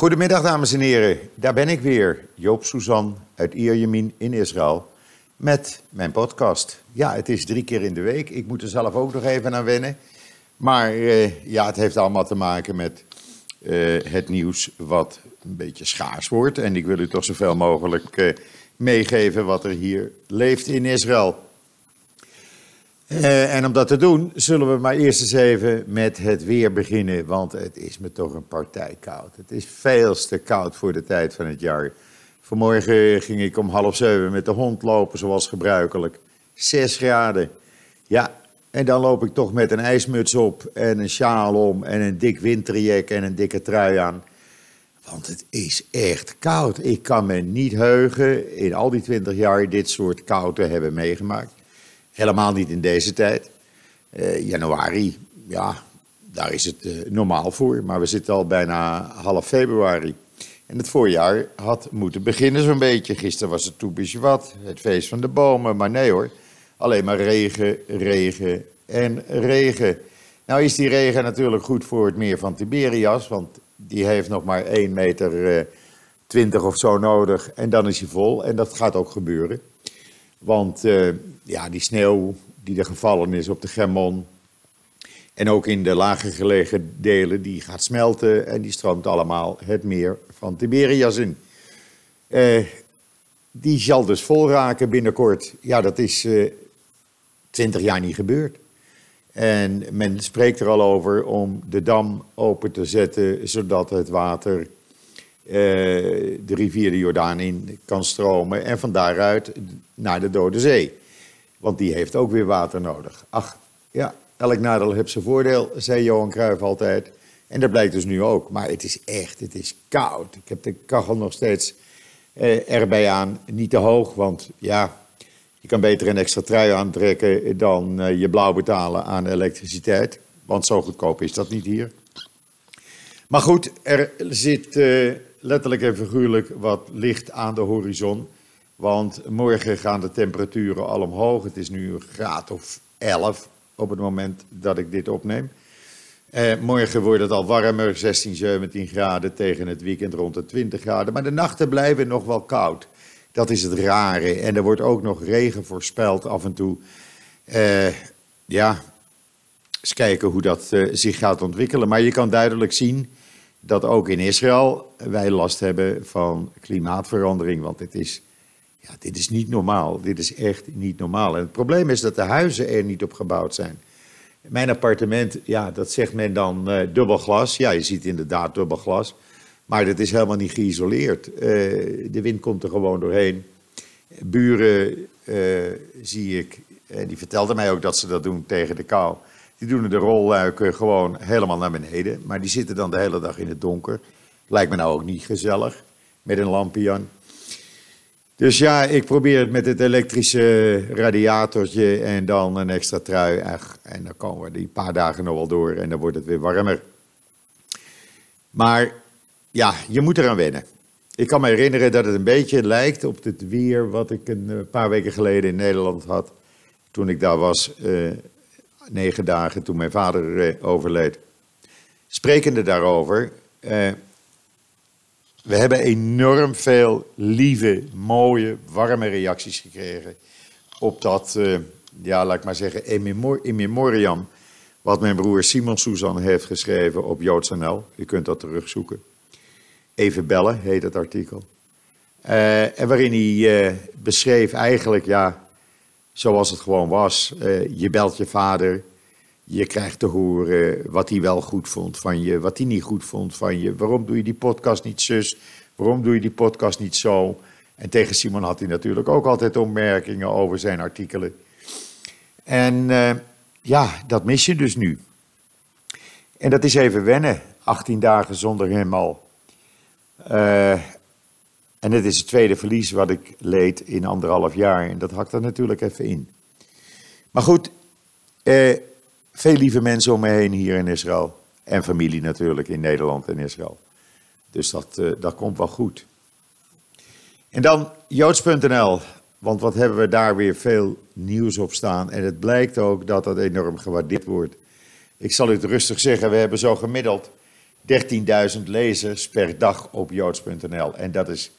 Goedemiddag dames en heren, daar ben ik weer, Joop Suzan uit Ierjemien in Israël met mijn podcast. Ja, het is drie keer in de week, ik moet er zelf ook nog even aan wennen. Maar eh, ja, het heeft allemaal te maken met eh, het nieuws wat een beetje schaars wordt. En ik wil u toch zoveel mogelijk eh, meegeven wat er hier leeft in Israël. Eh, en om dat te doen, zullen we maar eerst eens even met het weer beginnen. Want het is me toch een partij koud. Het is veel te koud voor de tijd van het jaar. Vanmorgen ging ik om half zeven met de hond lopen, zoals gebruikelijk. Zes graden. Ja, en dan loop ik toch met een ijsmuts op en een sjaal om en een dik winterjek en een dikke trui aan. Want het is echt koud. Ik kan me niet heugen in al die twintig jaar dit soort kou te hebben meegemaakt. Helemaal niet in deze tijd. Eh, januari, ja, daar is het eh, normaal voor. Maar we zitten al bijna half februari. En het voorjaar had moeten beginnen zo'n beetje. Gisteren was het Toebische wat, het feest van de bomen. Maar nee hoor, alleen maar regen, regen en regen. Nou is die regen natuurlijk goed voor het meer van Tiberias. Want die heeft nog maar 1 meter eh, 20 of zo nodig. En dan is hij vol. En dat gaat ook gebeuren. Want eh, ja, die sneeuw die er gevallen is op de Germon. En ook in de lager gelegen delen, die gaat smelten. En die stroomt allemaal het meer van Tiberias in. Eh, die zal dus vol raken binnenkort. Ja, dat is eh 20 jaar niet gebeurd. En men spreekt er al over om de dam open te zetten, zodat het water eh, de rivier de Jordaan in kan stromen en van daaruit naar de Dode Zee. Want die heeft ook weer water nodig. Ach, ja, elk nadeel heeft zijn voordeel, zei Johan Cruijff altijd. En dat blijkt dus nu ook. Maar het is echt, het is koud. Ik heb de kachel nog steeds eh, erbij aan. Niet te hoog, want ja, je kan beter een extra trui aantrekken dan eh, je blauw betalen aan elektriciteit. Want zo goedkoop is dat niet hier. Maar goed, er zit eh, letterlijk en figuurlijk wat licht aan de horizon. Want morgen gaan de temperaturen al omhoog. Het is nu een graad of 11 op het moment dat ik dit opneem. Eh, morgen wordt het al warmer, 16, 17 graden tegen het weekend rond de 20 graden. Maar de nachten blijven nog wel koud. Dat is het rare. En er wordt ook nog regen voorspeld af en toe. Eh, ja, eens kijken hoe dat eh, zich gaat ontwikkelen. Maar je kan duidelijk zien dat ook in Israël wij last hebben van klimaatverandering. Want dit is, ja, dit is niet normaal. Dit is echt niet normaal. En het probleem is dat de huizen er niet op gebouwd zijn. Mijn appartement, ja, dat zegt men dan eh, dubbel glas. Ja, je ziet inderdaad dubbel glas. Maar dat is helemaal niet geïsoleerd. Eh, de wind komt er gewoon doorheen. Buren eh, lijken ik, die vertelden mij ook dat ze dat doen tegen de kou. Die doen de rolluiken gewoon helemaal naar beneden. Maar die zitten dan de hele dag in het donker. Lijkt me nou ook niet gezellig. Met een lampje aan. Dus ja, ik probeer het met het elektrische radiatortje en dan een extra trui. En dan komen we die paar dagen nog wel door en dan wordt het weer warmer. Maar ja, je moet eraan wennen. Ik kan me herinneren dat het een beetje lijkt op het weer wat ik een eh, paar weken geleden in Nederland had. Toen ik daar was, eh, negen dagen, toen mijn vader eh, overleed. Sprekende daarover, we hebben enorm veel lieve, mooie, warme reacties gekregen op dat, eh, ja, laat ik maar zeggen, in, memor in memoriam, wat mijn broer Simon Suzan heeft geschreven op JoodsNL. U kunt dat terugzoeken. Even bellen heet het artikel. Eh, en waarin hij eh, beschreef eigenlijk, ja, zoals het gewoon was. Je belt je vader, je krijgt te horen wat hij wel goed vond van je, wat hij niet goed vond van je. Waarom doe je die podcast niet zus? Waarom doe je die podcast niet zo? En tegen Simon had hij natuurlijk ook altijd opmerkingen over zijn artikelen. En eh, ja, dat mis je dus nu. En dat is even wennen, 18 dagen zonder hem al. Eh, en het is het tweede verlies wat ik leed in anderhalf jaar. En dat hakt er natuurlijk even in. Maar goed, eh, veel lieve mensen om me heen hier in Israël. En familie natuurlijk in Nederland en Israël. Dus dat, eh, dat komt wel goed. En dan joods.nl. Want wat hebben we daar weer veel nieuws op staan. En het blijkt ook dat dat enorm gewaardeerd wordt. Ik zal het rustig zeggen, we hebben zo gemiddeld 13.000 lezers per dag op joods.nl. En dat is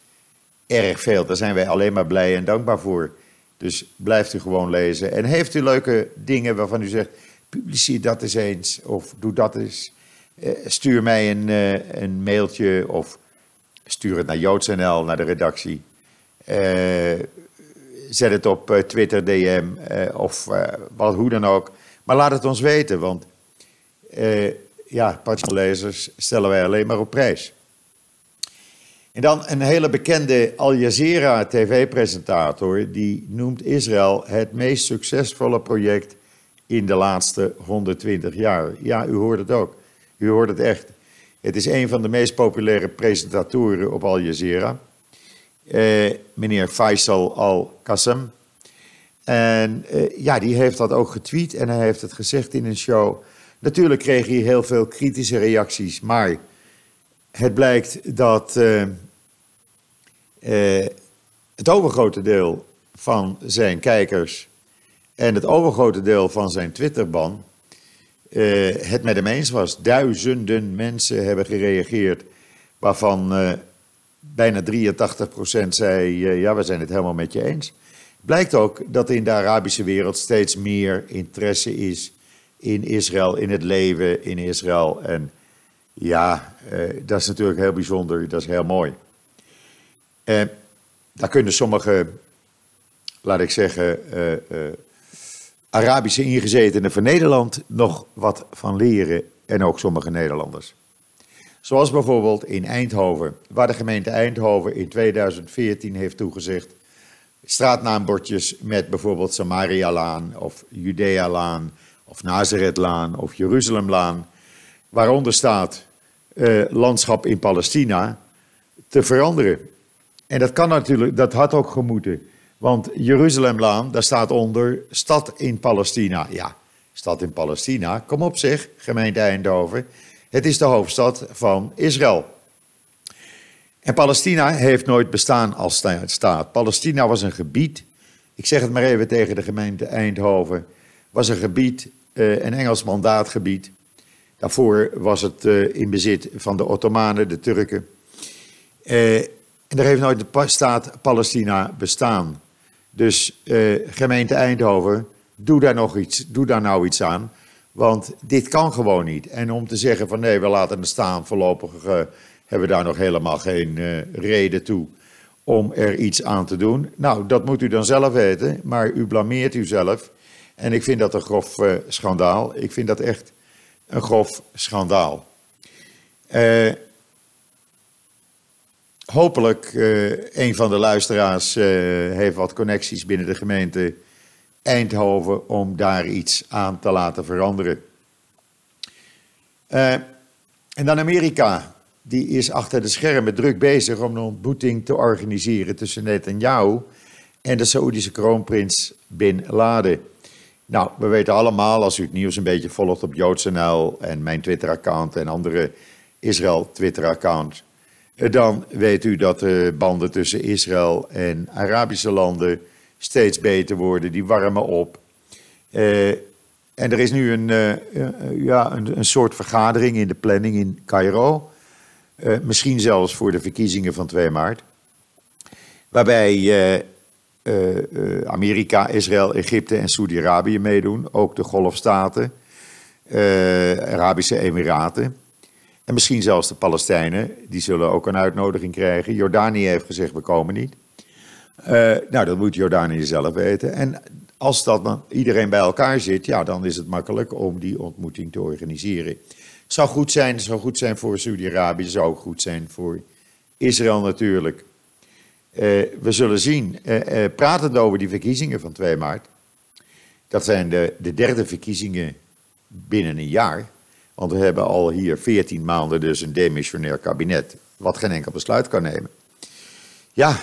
erg veel. Daar zijn wij alleen maar blij en dankbaar voor. Dus blijft u gewoon lezen. En heeft u leuke dingen waarvan u zegt: publiceer dat eens eens. Of doe dat eens. Eh, stuur mij een, eh, een mailtje. Of stuur het naar joods.nl, naar de redactie. Eh, zet het op Twitter, DM of wat, hoe dan ook. Maar laat het ons weten, want ja, lezers stellen wij alleen maar op prijs. En dan een hele bekende Al Jazeera tv-presentator, die noemt Israël het meest succesvolle project in de laatste 120 jaar. Ja, u hoort het ook. U hoort het echt. Het is een van de meest populaire presentatoren op Al Jazeera. Eh, meneer Faisal Al-Qassem. En eh, ja, die heeft dat ook getweet en hij heeft het gezegd in een show. Natuurlijk kreeg hij heel veel kritische reacties, maar het blijkt dat uh, uh, het overgrote deel van zijn kijkers en het overgrote deel van zijn Twitterban uh, het met hem eens was. Duizenden mensen hebben gereageerd, waarvan bijna 83% zei: Ja, we zijn het helemaal met je eens. Blijkt ook dat in de Arabische wereld steeds meer interesse is in Israël, in het leven in Israël. En ja, eh, dat is natuurlijk heel bijzonder, dat is heel mooi. Daar kunnen sommige, laat ik zeggen, Arabische ingezetenen van Nederland nog wat van leren. En ook sommige Nederlanders. Zoals bijvoorbeeld in Eindhoven, waar de gemeente Eindhoven in 2014 heeft toegezegd straatnaambordjes met bijvoorbeeld Samaria-laan of Judea-laan of Nazaretlaan of Jeruzalemlaan, waaronder staat uh, landschap in Palestina, te veranderen. En dat kan natuurlijk, dat had ook gemoeten. Want Jeruzalemlaan, daar staat onder stad in Palestina. Ja, stad in Palestina, kom op zeg, gemeente Eindhoven. Het is de hoofdstad van Israël. En Palestina heeft nooit bestaan als staat. Palestina was een gebied, ik zeg het maar even tegen de gemeente Eindhoven, was een gebied uh, een Engels mandaatgebied. Daarvoor was het uh, in bezit van de Ottomanen, de Turken. Uh, en er heeft nooit de staat Palestina bestaan. Dus gemeente Eindhoven, doe daar nog iets, doe daar nou iets aan. Want dit kan gewoon niet. En om te zeggen van nee, we laten het staan, voorlopig hebben we daar nog helemaal geen reden toe om er iets aan te doen. Nou, dat moet u dan zelf weten, maar u blameert u zelf. En ik vind dat een grof schandaal. Ik vind dat echt een grof schandaal. Uh, hopelijk, uh, een van de luisteraars heeft wat connecties binnen de gemeente Eindhoven om daar iets aan te laten veranderen. en dan Amerika. Die is achter de schermen druk bezig om een ontmoeting te organiseren tussen Netanyahu en de Saoedische kroonprins Bin Laden. Nou, we weten allemaal, als u het nieuws een beetje volgt op JoodsNL en mijn Twitter-account en andere Israël-Twitter-accounts, eh, dan weet u dat de banden tussen Israël en Arabische landen steeds beter worden. Die warmen op. Uh, en er is nu een, uh, ja, een, een, soort vergadering in de planning in Cairo. Misschien zelfs voor de verkiezingen van 2 maart. Waarbij Amerika, Israël, Egypte en Saudi-Arabië meedoen. Ook de Golfstaten, Arabische Emiraten. En misschien zelfs de Palestijnen, die zullen ook een uitnodiging krijgen. Jordanië heeft gezegd, we komen niet. nou, dat moet Jordanië zelf weten. En als dat dan iedereen bij elkaar zit, ja, dan is het makkelijk om die ontmoeting te organiseren. Het zou goed zijn, zou goed zijn voor Saudi-Arabië, het zou ook goed zijn voor Israël natuurlijk. Uh, we zullen zien, uh, pratend over die verkiezingen van 2 maart. Dat zijn de, de derde verkiezingen binnen een jaar. Want we hebben al hier 14 maanden dus een demissionair kabinet. Wat geen enkel besluit kan nemen. Ja,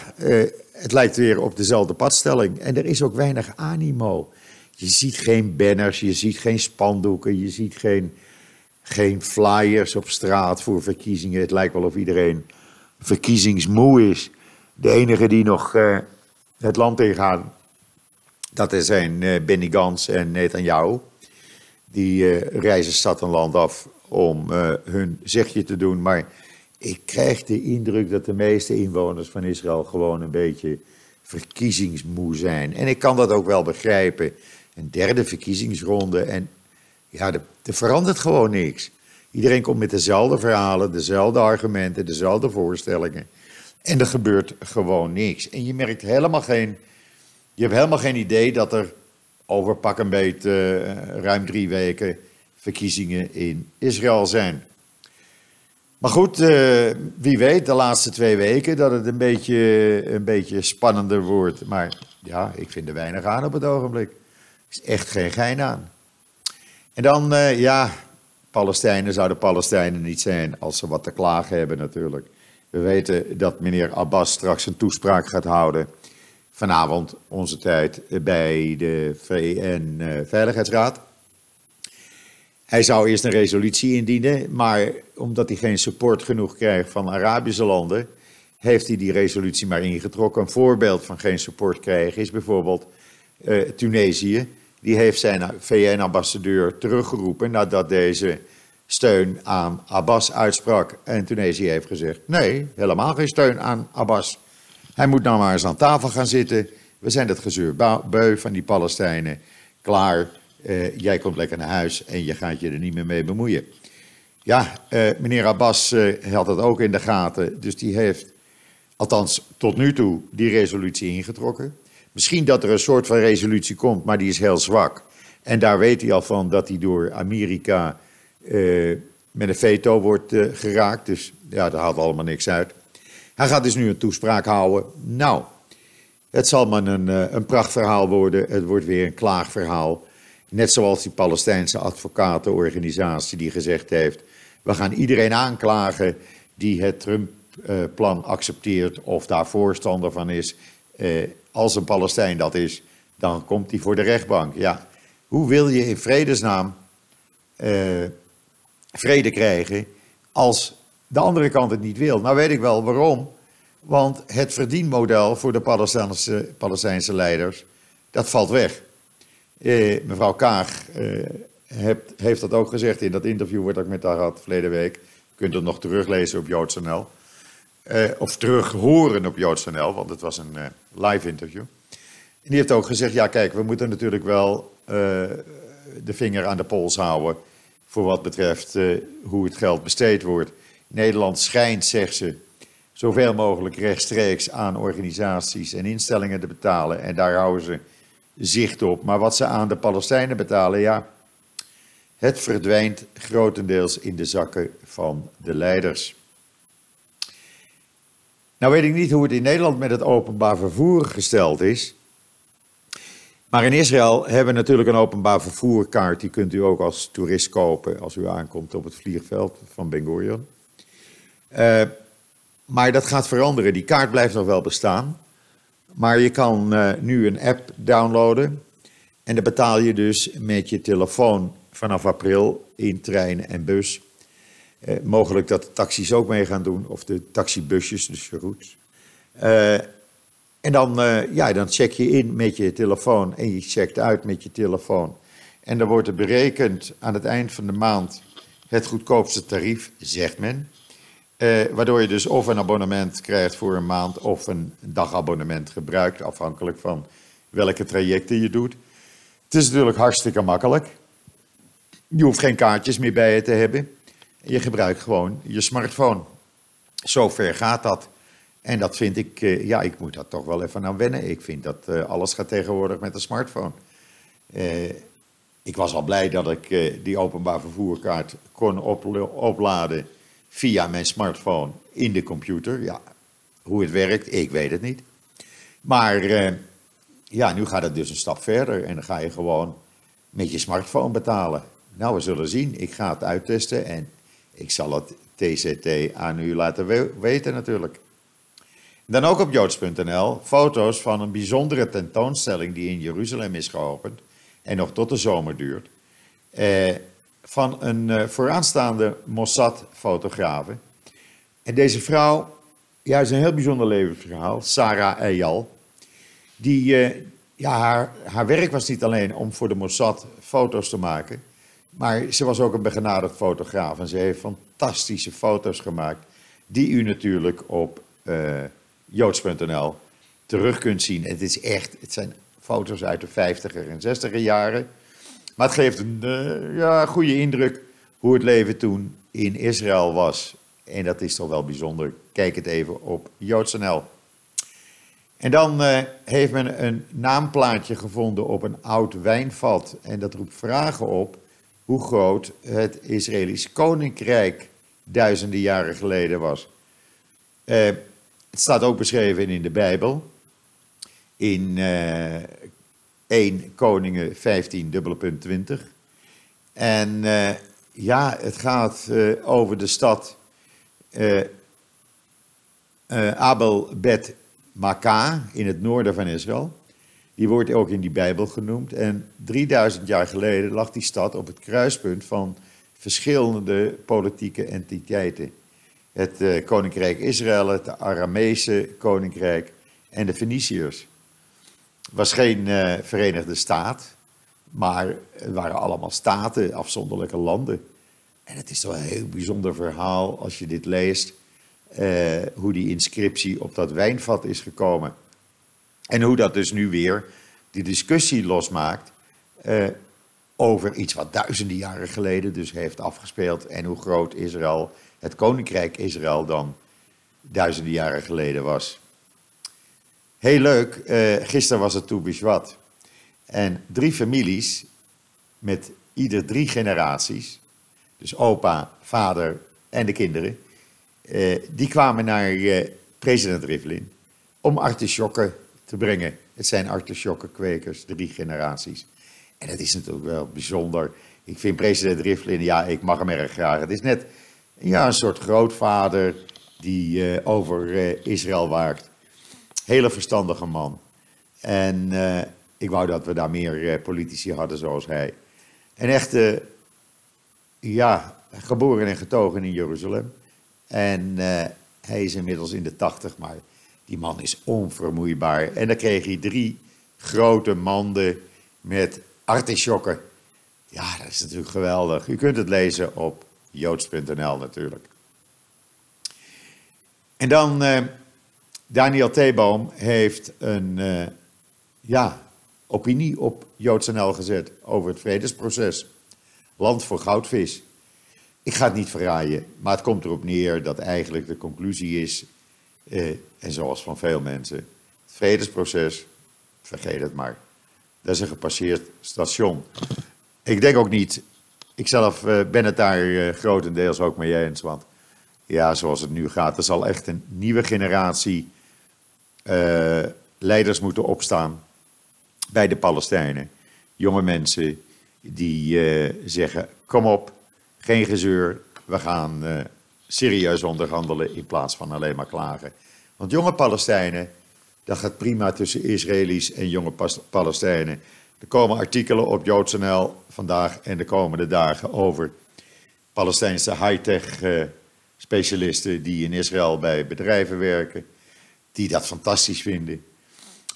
het lijkt weer op dezelfde padstelling. En er is ook weinig animo. Je ziet geen banners, je ziet geen spandoeken, je ziet geen, geen flyers op straat voor verkiezingen. Het lijkt wel of iedereen verkiezingsmoe is. De enige die nog uh, het land ingaan, dat zijn uh, Benny Gans en Netanyahu. Die uh, reizen stad en land af om uh, hun zegje te doen. Maar ik krijg de indruk dat de meeste inwoners van Israël gewoon een beetje verkiezingsmoe zijn. En ik kan dat ook wel begrijpen. Een derde verkiezingsronde en ja, er verandert gewoon niks. Iedereen komt met dezelfde verhalen, dezelfde argumenten, dezelfde voorstellingen. En er gebeurt gewoon niks. En je merkt helemaal geen. Je hebt helemaal geen idee dat er over pak een beet uh, ruim drie weken verkiezingen in Israël zijn. Maar goed, uh, wie weet de laatste twee weken dat het een beetje, een beetje spannender wordt. Maar ja, ik vind er weinig aan op het ogenblik. Er is echt geen gein aan. En dan, uh, ja, Palestijnen zouden Palestijnen niet zijn als ze wat te klagen hebben natuurlijk. We weten dat meneer Abbas straks een toespraak gaat houden. Vanavond, onze tijd, bij de VN-veiligheidsraad. Eh, hij zou eerst een resolutie indienen, maar omdat hij geen support genoeg krijgt van Arabische landen, heeft hij die resolutie maar ingetrokken. Een voorbeeld van geen support krijgen is bijvoorbeeld uh, Tunesië. Die heeft zijn VN-ambassadeur teruggeroepen nadat deze steun aan Abbas uitsprak. En Tunesië heeft gezegd: nee, helemaal geen steun aan Abbas. Hij moet nou maar eens aan tafel gaan zitten. We zijn het gezeur beu van die Palestijnen. Klaar, uh, jij komt lekker naar huis en je gaat je er niet meer mee bemoeien. Ja, uh, meneer Abbas uh, had het ook in de gaten, dus die heeft, althans tot nu toe, die resolutie ingetrokken. Misschien dat er een soort van resolutie komt, maar die is heel zwak. En daar weet hij al van dat hij door Amerika met een veto wordt geraakt. Dus ja, dat haalt allemaal niks uit. Hij gaat dus nu een toespraak houden. Nou, het zal maar een, uh, een prachtverhaal worden. Het wordt weer een klaagverhaal. Net zoals die Palestijnse advocatenorganisatie die gezegd heeft: we gaan iedereen aanklagen die het Trump-plan accepteert of daar voorstander van is. als een Palestijn dat is, dan komt hij voor de rechtbank. Ja, hoe wil je in vredesnaam vrede krijgen als de andere kant het niet wil. Nou weet ik wel waarom. Want het verdienmodel voor de Palestijnse, Palestijnse leiders, dat valt weg. Eh, mevrouw Kaag eh, heeft, heeft dat ook gezegd in dat interview wat ik met haar had verleden week. Je kunt het nog teruglezen op JoodsNL. Eh, of terug horen op JoodsNL, want het was een eh, live interview. En die heeft ook gezegd, ja kijk, we moeten natuurlijk wel eh, de vinger aan de pols houden voor wat betreft uh, hoe het geld besteed wordt. Nederland schijnt, zegt ze, zoveel mogelijk rechtstreeks aan organisaties en instellingen te betalen. En daar houden ze zicht op. Maar wat ze aan de Palestijnen betalen, ja, het verdwijnt grotendeels in de zakken van de leiders. Nou weet ik niet hoe het in Nederland met het openbaar vervoer gesteld is. Maar in Israël hebben we natuurlijk een openbaar vervoerkaart. Die kunt u ook als toerist kopen als u aankomt op het vliegveld van Ben Gurion. Uh, maar dat gaat veranderen. Die kaart blijft nog wel bestaan. Maar je kan uh, nu een app downloaden. En dan betaal je dus met je telefoon vanaf april in trein en bus. Uh, mogelijk dat de taxis ook mee gaan doen, of de taxibusjes, dus goed. En dan, ja, dan check je in met je telefoon en je checkt uit met je telefoon. En dan wordt er berekend aan het eind van de maand het goedkoopste tarief, zegt men. Uh, waardoor je dus of een abonnement krijgt voor een maand of een dagabonnement gebruikt, afhankelijk van welke trajecten je doet. Het is natuurlijk hartstikke makkelijk. Je hoeft geen kaartjes meer bij je te hebben. Je gebruikt gewoon je smartphone. Zo ver gaat dat. En dat vind ik, uh, ja, ik moet dat toch wel even aan wennen. Ik vind dat uh, alles gaat tegenwoordig met een smartphone. Uh, ik was al blij dat ik die openbaar vervoerkaart kon opladen via mijn smartphone in de computer. Ja, hoe het werkt, ik weet het niet. Maar ja, nu gaat het dus een stap verder en dan ga je gewoon met je smartphone betalen. Nou, we zullen zien. Ik ga het uittesten en ik zal het TCT aan u laten weten natuurlijk. Dan ook op joods.nl foto's van een bijzondere tentoonstelling die in Jeruzalem is geopend en nog tot de zomer duurt. Eh, van een eh, vooraanstaande Mossad-fotografe. En deze vrouw, ja, is een heel bijzonder levensverhaal, Sarah Eyal. Die, eh, ja, haar, haar werk was niet alleen om voor de Mossad foto's te maken, Maar ze was ook een begenadigd fotograaf en ze heeft fantastische foto's gemaakt. Die u natuurlijk op uh, joods.nl terug kunt zien. Het, is echt, het zijn foto's uit de 50er en 60er jaren. Maar het geeft een uh, ja, goede indruk hoe het leven toen in Israël was. En dat is toch wel bijzonder. Kijk het even op joods.nl. En dan uh, heeft men een naamplaatje gevonden op een oud wijnvat. En dat roept vragen op hoe groot het Israëlisch koninkrijk duizenden jaren geleden was. Uh, het staat ook beschreven in de Bijbel. In 1 Koningen 15, dubbele punt 20. En uh, ja, het gaat over de stad Abel Bet Makkah in het noorden van Israël. Die wordt ook in die Bijbel genoemd. En 3000 jaar geleden lag die stad op het kruispunt van verschillende politieke entiteiten. Het uh, Koninkrijk Israël, het Arameese Koninkrijk en de Feniciërs. Was geen uh, verenigde staat, maar het waren allemaal staten, afzonderlijke landen. En het is toch een heel bijzonder verhaal als je dit leest. Uh, hoe die inscriptie op dat wijnvat is gekomen. En hoe dat dus nu weer die discussie losmaakt uh, over iets wat duizenden jaren geleden dus heeft afgespeeld. En hoe groot Israël, het koninkrijk Israël dan duizenden jaren geleden was. Heel leuk, uh, gisteren was het Toebishwat. En drie families met ieder drie generaties, dus opa, vader en de kinderen, uh, die kwamen naar uh, president Rivlin om artisjokken te brengen. Het zijn artisjokkenkwekers, drie generaties. En dat is natuurlijk wel bijzonder. Ik vind president Rivlin, ja, ik mag hem erg graag. Het is net ja, een soort grootvader die over Israël waakt. Hele verstandige man. En ik wou dat we daar meer politici hadden zoals hij. Een echte, ja, geboren en getogen in Jeruzalem. En hij is inmiddels in de tachtig, maar die man is onvermoeibaar. En dan kreeg hij drie grote manden met artisjokken. Ja, dat is natuurlijk geweldig. U kunt het lezen op joods.nl natuurlijk. En dan, Daniel Theeboom heeft een uh, ja, opinie op joods.nl gezet over het vredesproces. Land voor goudvis. Ik ga het niet verraaien, maar het komt erop neer dat eigenlijk de conclusie is, eh, en zoals van veel mensen, het vredesproces, vergeet het maar. Dat is een gepasseerd station. Ik denk ook niet, ik zelf eh, ben het daar eh, grotendeels ook mee eens, want ja, zoals het nu gaat, er zal echt een nieuwe generatie uh, leiders moeten opstaan bij de Palestijnen. Jonge mensen die uh, zeggen, kom op, geen gezeur, we gaan uh, serieus onderhandelen in plaats van alleen maar klagen. Want jonge Palestijnen, dat gaat prima tussen Israëli's en jonge Palestijnen. Er komen artikelen op JoodsNL vandaag en de komende dagen over Palestijnse high-tech specialisten die in Israël bij bedrijven werken, die dat fantastisch vinden,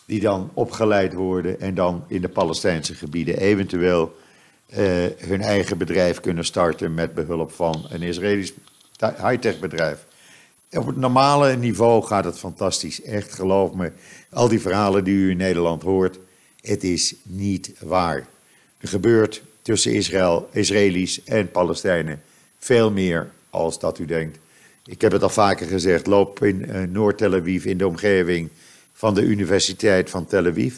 die dan opgeleid worden en dan in de Palestijnse gebieden eventueel uh, hun eigen bedrijf kunnen starten met behulp van een Israëlisch high-tech bedrijf. Op het normale niveau gaat het fantastisch. Echt, geloof me. Al die verhalen die u in Nederland hoort, het is niet waar. Er gebeurt tussen Israël, Israëli's en Palestijnen veel meer als dat u denkt. Ik heb het al vaker gezegd, loop in uh, Noord-Tel Aviv in de omgeving van de Universiteit van Tel Aviv.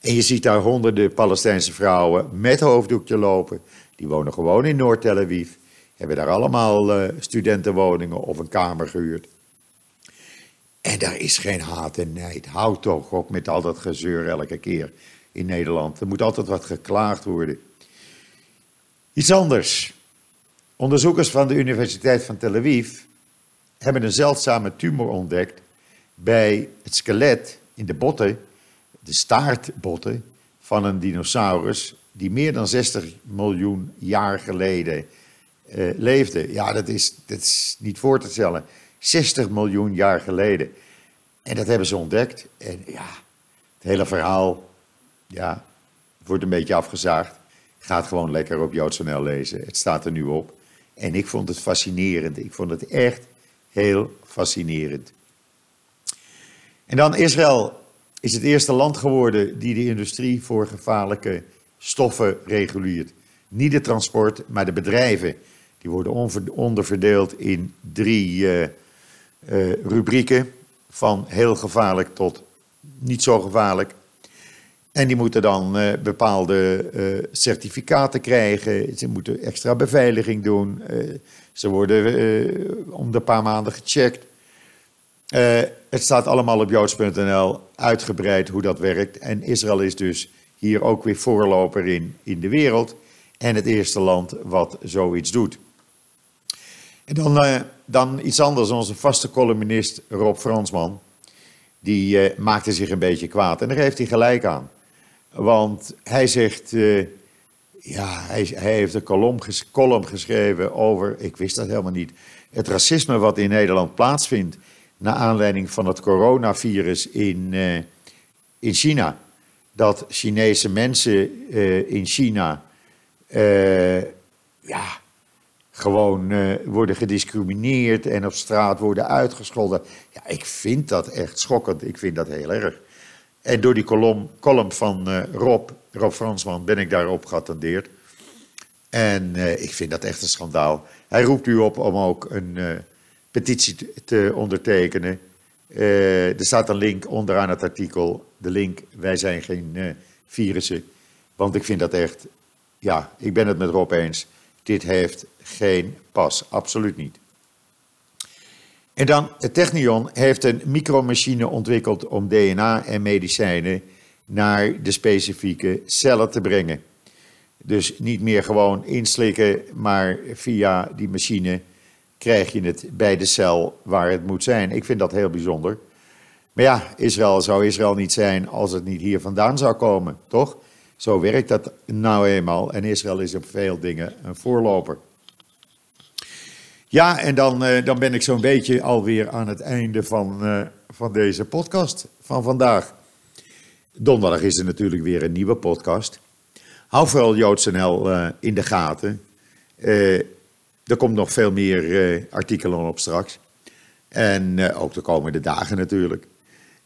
En je ziet daar honderden Palestijnse vrouwen met hoofddoekje lopen. Die wonen gewoon in Noord-Tel Aviv. Hebben daar allemaal uh, studentenwoningen of een kamer gehuurd. En daar is geen haat en nijd. Houd toch op met al dat gezeur elke keer in Nederland. Er moet altijd wat geklaagd worden. Iets anders. Onderzoekers van de Universiteit van Tel Aviv hebben een zeldzame tumor ontdekt bij het skelet in de botten de staartbotten van een dinosaurus die meer dan 60 miljoen jaar geleden uh, leefde. Ja, dat is, dat is niet voor te stellen. 60 miljoen jaar geleden. En dat hebben ze ontdekt. En ja, het hele verhaal ja, wordt een beetje afgezaagd. Ga het gewoon lekker op JoodsNL lezen. Het staat er nu op. En ik vond het fascinerend. Ik vond het echt heel fascinerend. En dan Israël is het eerste land geworden die de industrie voor gevaarlijke stoffen reguleert. Niet de transport, maar de bedrijven. Die worden onderverdeeld in drie uh, uh, rubrieken. Van heel gevaarlijk tot niet zo gevaarlijk. En die moeten dan uh, bepaalde uh, certificaten krijgen. Ze moeten extra beveiliging doen. Uh, ze worden om de paar maanden gecheckt. het staat allemaal op joods.nl uitgebreid hoe dat werkt. En Israël is dus hier ook weer voorloper in, in de wereld. En het eerste land wat zoiets doet. En dan, dan iets anders. Onze vaste columnist Rob Fransman. Die maakte zich een beetje kwaad. En daar heeft hij gelijk aan. Want hij zegt, uh, ja, hij, heeft een column, ges, column geschreven over, ik wist dat helemaal niet, het racisme wat in Nederland plaatsvindt naar aanleiding van het coronavirus in, uh, in China. Dat Chinese mensen uh, in China ja, gewoon worden gediscrimineerd en op straat worden uitgescholden. Ja, ik vind dat echt schokkend. Ik vind dat heel erg. En door die column, column van uh, Rob, Rob Fransman, ben ik daarop geattendeerd. En uh, ik vind dat echt een schandaal. Hij roept u op om ook een uh, petitie te ondertekenen. er staat een link onderaan het artikel. De link, wij zijn geen virussen. Want ik vind dat echt, ja, ik ben het met Rob eens. Dit heeft geen pas, absoluut niet. En dan, het Technion heeft een micromachine ontwikkeld om DNA en medicijnen naar de specifieke cellen te brengen. Dus niet meer gewoon inslikken, maar via die machine krijg je het bij de cel waar het moet zijn. Ik vind dat heel bijzonder. Maar ja, Israël zou Israël niet zijn als het niet hier vandaan zou komen, toch? Zo werkt dat nou eenmaal. En Israël is op veel dingen een voorloper. Ja, en dan, uh, dan ben ik zo'n beetje alweer aan het einde van, uh, van deze podcast van vandaag. Donderdag is er natuurlijk weer een nieuwe podcast. Hou vooral JoodsNL uh, in de gaten. er komt nog veel meer artikelen op straks. En ook de komende dagen natuurlijk.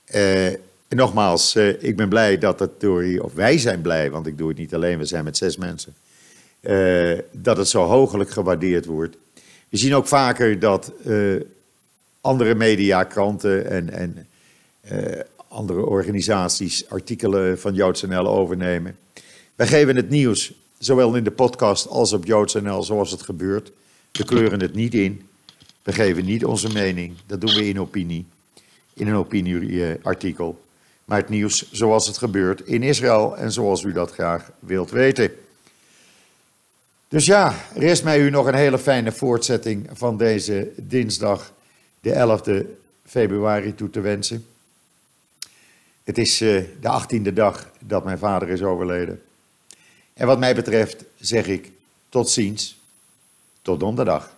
en nogmaals, ik ben blij dat het door, of wij zijn blij, want ik doe het niet alleen, we zijn met zes mensen. dat het zo hoogelijk gewaardeerd wordt. We zien ook vaker dat uh, andere media, kranten en, en uh, andere organisaties artikelen van JoodsNL overnemen. Wij geven het nieuws, zowel in de podcast als op JoodsNL, zoals het gebeurt. We kleuren het niet in. We geven niet onze mening. Dat doen we in opinie. In een opinieartikel. Maar het nieuws zoals het gebeurt in Israël en zoals u dat graag wilt weten. Dus ja, rest mij u nog een hele fijne voortzetting van deze dinsdag, de 11e februari, toe te wensen. Het is uh, de 18e dag dat mijn vader is overleden. En wat mij betreft zeg ik tot ziens, tot donderdag.